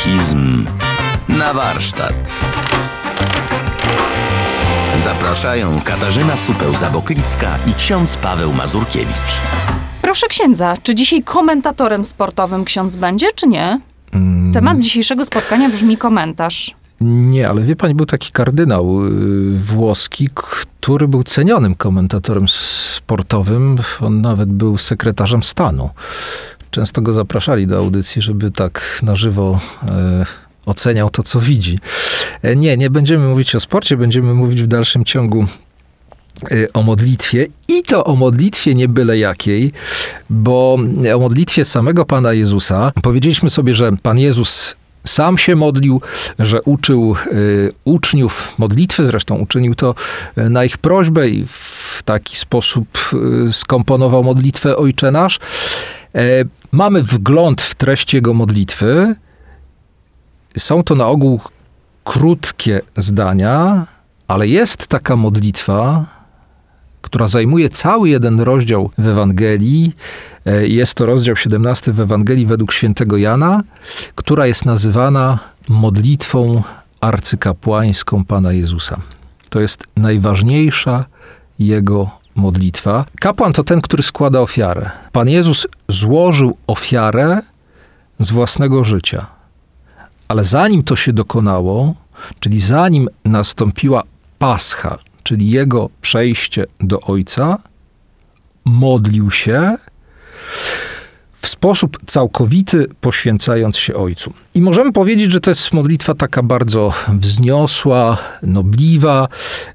Katechizm na warsztat. Zapraszają Katarzyna Supeł-Zaboklicka i ksiądz Paweł Mazurkiewicz. Proszę księdza, czy dzisiaj komentatorem sportowym ksiądz będzie, czy nie? Temat dzisiejszego spotkania brzmi komentarz. Nie, ale wie pani, był taki kardynał y, włoski, który był cenionym komentatorem sportowym. On nawet był sekretarzem stanu. Często go zapraszali do audycji, żeby tak na żywo e, oceniał to, co widzi. E, nie, nie będziemy mówić o sporcie, będziemy mówić w dalszym ciągu e, o modlitwie i to o modlitwie nie byle jakiej, bo o modlitwie samego Pana Jezusa powiedzieliśmy sobie, że Pan Jezus sam się modlił, że uczył y, uczniów modlitwy, zresztą uczynił to na ich prośbę i w taki sposób y, skomponował modlitwę Ojcze Nasz. E, mamy wgląd w treść jego modlitwy. Są to na ogół krótkie zdania, ale jest taka modlitwa, która zajmuje cały jeden rozdział w Ewangelii. E, Jest to rozdział 17 w Ewangelii według świętego Jana, która jest nazywana modlitwą arcykapłańską Pana Jezusa. To jest najważniejsza jego modlitwa. Kapłan to ten, który składa ofiarę. Pan Jezus złożył ofiarę z własnego życia. Ale zanim to się dokonało, czyli zanim nastąpiła Pascha, czyli jego przejście do Ojca, modlił się w sposób całkowity, poświęcając się Ojcu. I możemy powiedzieć, że to jest modlitwa taka bardzo wzniosła, nobliwa,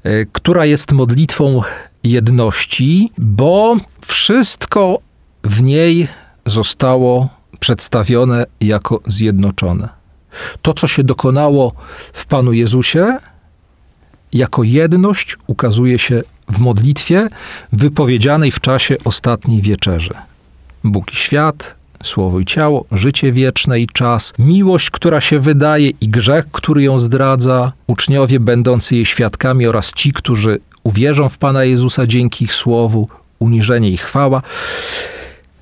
e, która jest modlitwą jedności, bo wszystko w niej zostało przedstawione jako zjednoczone. To, co się dokonało w Panu Jezusie, jako jedność ukazuje się w modlitwie wypowiedzianej w czasie ostatniej wieczerzy. Bóg i świat, słowo i ciało, życie wieczne i czas, miłość, która się wydaje i grzech, który ją zdradza, uczniowie będący jej świadkami oraz ci, którzy uwierzą w Pana Jezusa dzięki ich słowu, uniżenie i chwała.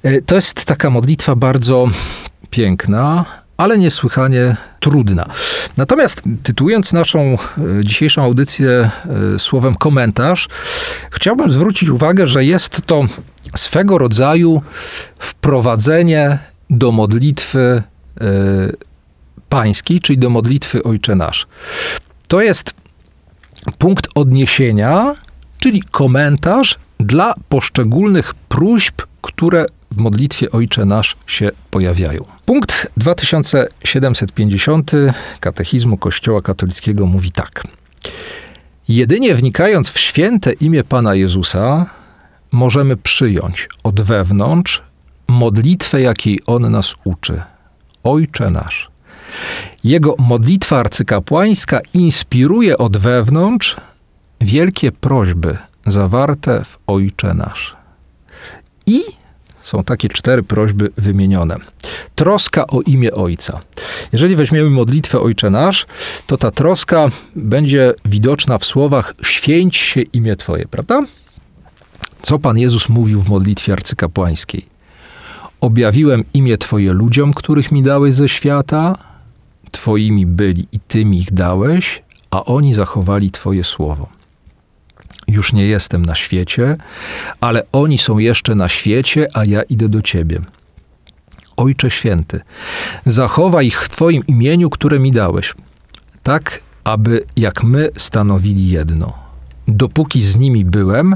E, To jest taka modlitwa bardzo piękna, ale niesłychanie trudna. Natomiast tytułując naszą e, dzisiejszą audycję e, słowem komentarz, chciałbym zwrócić uwagę, że jest to swego rodzaju wprowadzenie do modlitwy pańskiej, czyli do modlitwy Ojcze Nasz. To jest punkt odniesienia, czyli komentarz dla poszczególnych próśb, które w modlitwie Ojcze Nasz się pojawiają. Punkt 2750 Katechizmu Kościoła Katolickiego mówi tak. Jedynie wnikając w święte imię Pana Jezusa, możemy przyjąć od wewnątrz modlitwę, jakiej On nas uczy. Ojcze Nasz. Jego modlitwa arcykapłańska inspiruje od wewnątrz wielkie prośby zawarte w Ojcze Nasz. I są takie cztery prośby wymienione. Troska o imię Ojca. Jeżeli weźmiemy modlitwę Ojcze Nasz, to ta troska będzie widoczna w słowach święć się imię Twoje, prawda? Co Pan Jezus mówił w modlitwie arcykapłańskiej? Objawiłem imię Twoje ludziom, których mi dałeś ze świata, Twoimi byli i Ty mi ich dałeś, a oni zachowali Twoje słowo. Już nie jestem na świecie, ale oni są jeszcze na świecie, a ja idę do Ciebie. Ojcze Święty, zachowaj ich w Twoim imieniu, które mi dałeś, tak aby jak my stanowili jedno. Dopóki z nimi byłem,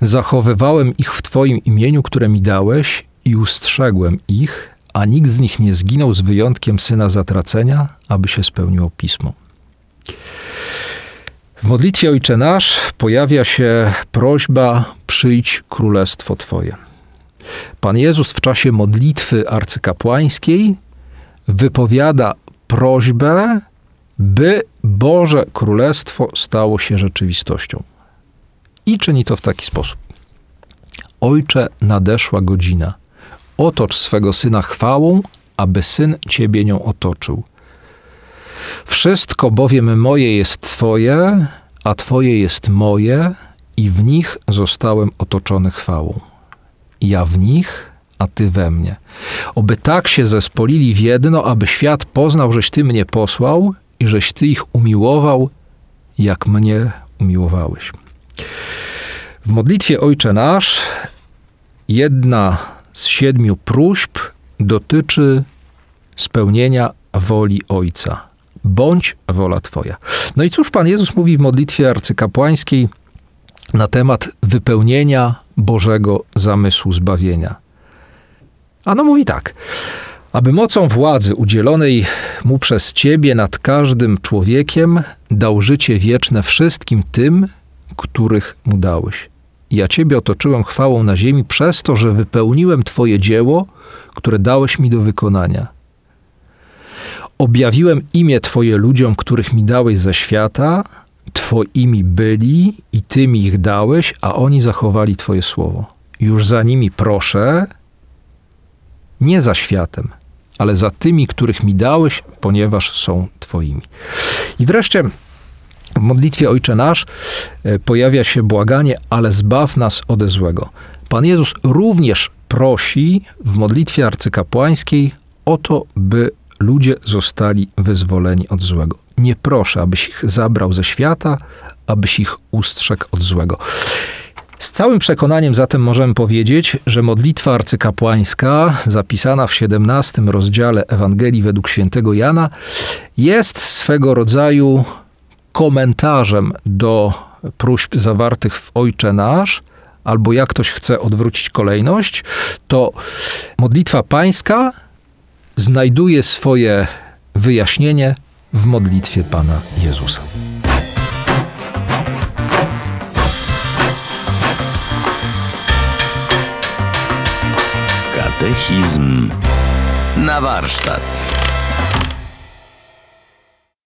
zachowywałem ich w Twoim imieniu, które mi dałeś i ustrzegłem ich, a nikt z nich nie zginął z wyjątkiem syna zatracenia, aby się spełniło pismo. W modlitwie Ojcze Nasz pojawia się prośba: przyjdź królestwo Twoje. Pan Jezus w czasie modlitwy arcykapłańskiej wypowiada prośbę, by Boże Królestwo stało się rzeczywistością. I czyni to w taki sposób. Ojcze, nadeszła godzina. Otocz swego syna chwałą, aby syn ciebie nią otoczył. Wszystko bowiem moje jest Twoje, a Twoje jest moje, i w nich zostałem otoczony chwałą. Ja w nich, a Ty we mnie. Oby tak się zespolili w jedno, aby świat poznał, żeś Ty mnie posłał i żeś Ty ich umiłował, jak mnie umiłowałeś. W modlitwie Ojcze Nasz jedna z siedmiu próśb dotyczy spełnienia woli Ojca. Bądź wola Twoja. No i cóż Pan Jezus mówi w modlitwie arcykapłańskiej na temat wypełnienia Bożego zamysłu zbawienia? Ano mówi tak. Aby mocą władzy udzielonej mu przez Ciebie nad każdym człowiekiem dał życie wieczne wszystkim tym, których mu dałeś. Ja Ciebie otoczyłem chwałą na ziemi przez to, że wypełniłem Twoje dzieło, które dałeś mi do wykonania. Objawiłem imię Twoje ludziom, których mi dałeś ze świata, Twoimi byli i Ty mi ich dałeś, a oni zachowali Twoje słowo. Już za nimi proszę, nie za światem, ale za tymi, których mi dałeś, ponieważ są Twoimi. I wreszcie w modlitwie Ojcze Nasz e, pojawia się błaganie, ale zbaw nas ode złego. Pan Jezus również prosi w modlitwie arcykapłańskiej o to, by ludzie zostali wyzwoleni od złego. Nie proszę, abyś ich zabrał ze świata, abyś ich ustrzegł od złego. Z całym przekonaniem zatem możemy powiedzieć, że modlitwa arcykapłańska, zapisana w 17 rozdziale Ewangelii według świętego Jana, jest swego rodzaju komentarzem do próśb zawartych w Ojcze Nasz, albo jak ktoś chce odwrócić kolejność, to modlitwa pańska znajduje swoje wyjaśnienie w modlitwie Pana Jezusa. Katechizm na warsztat.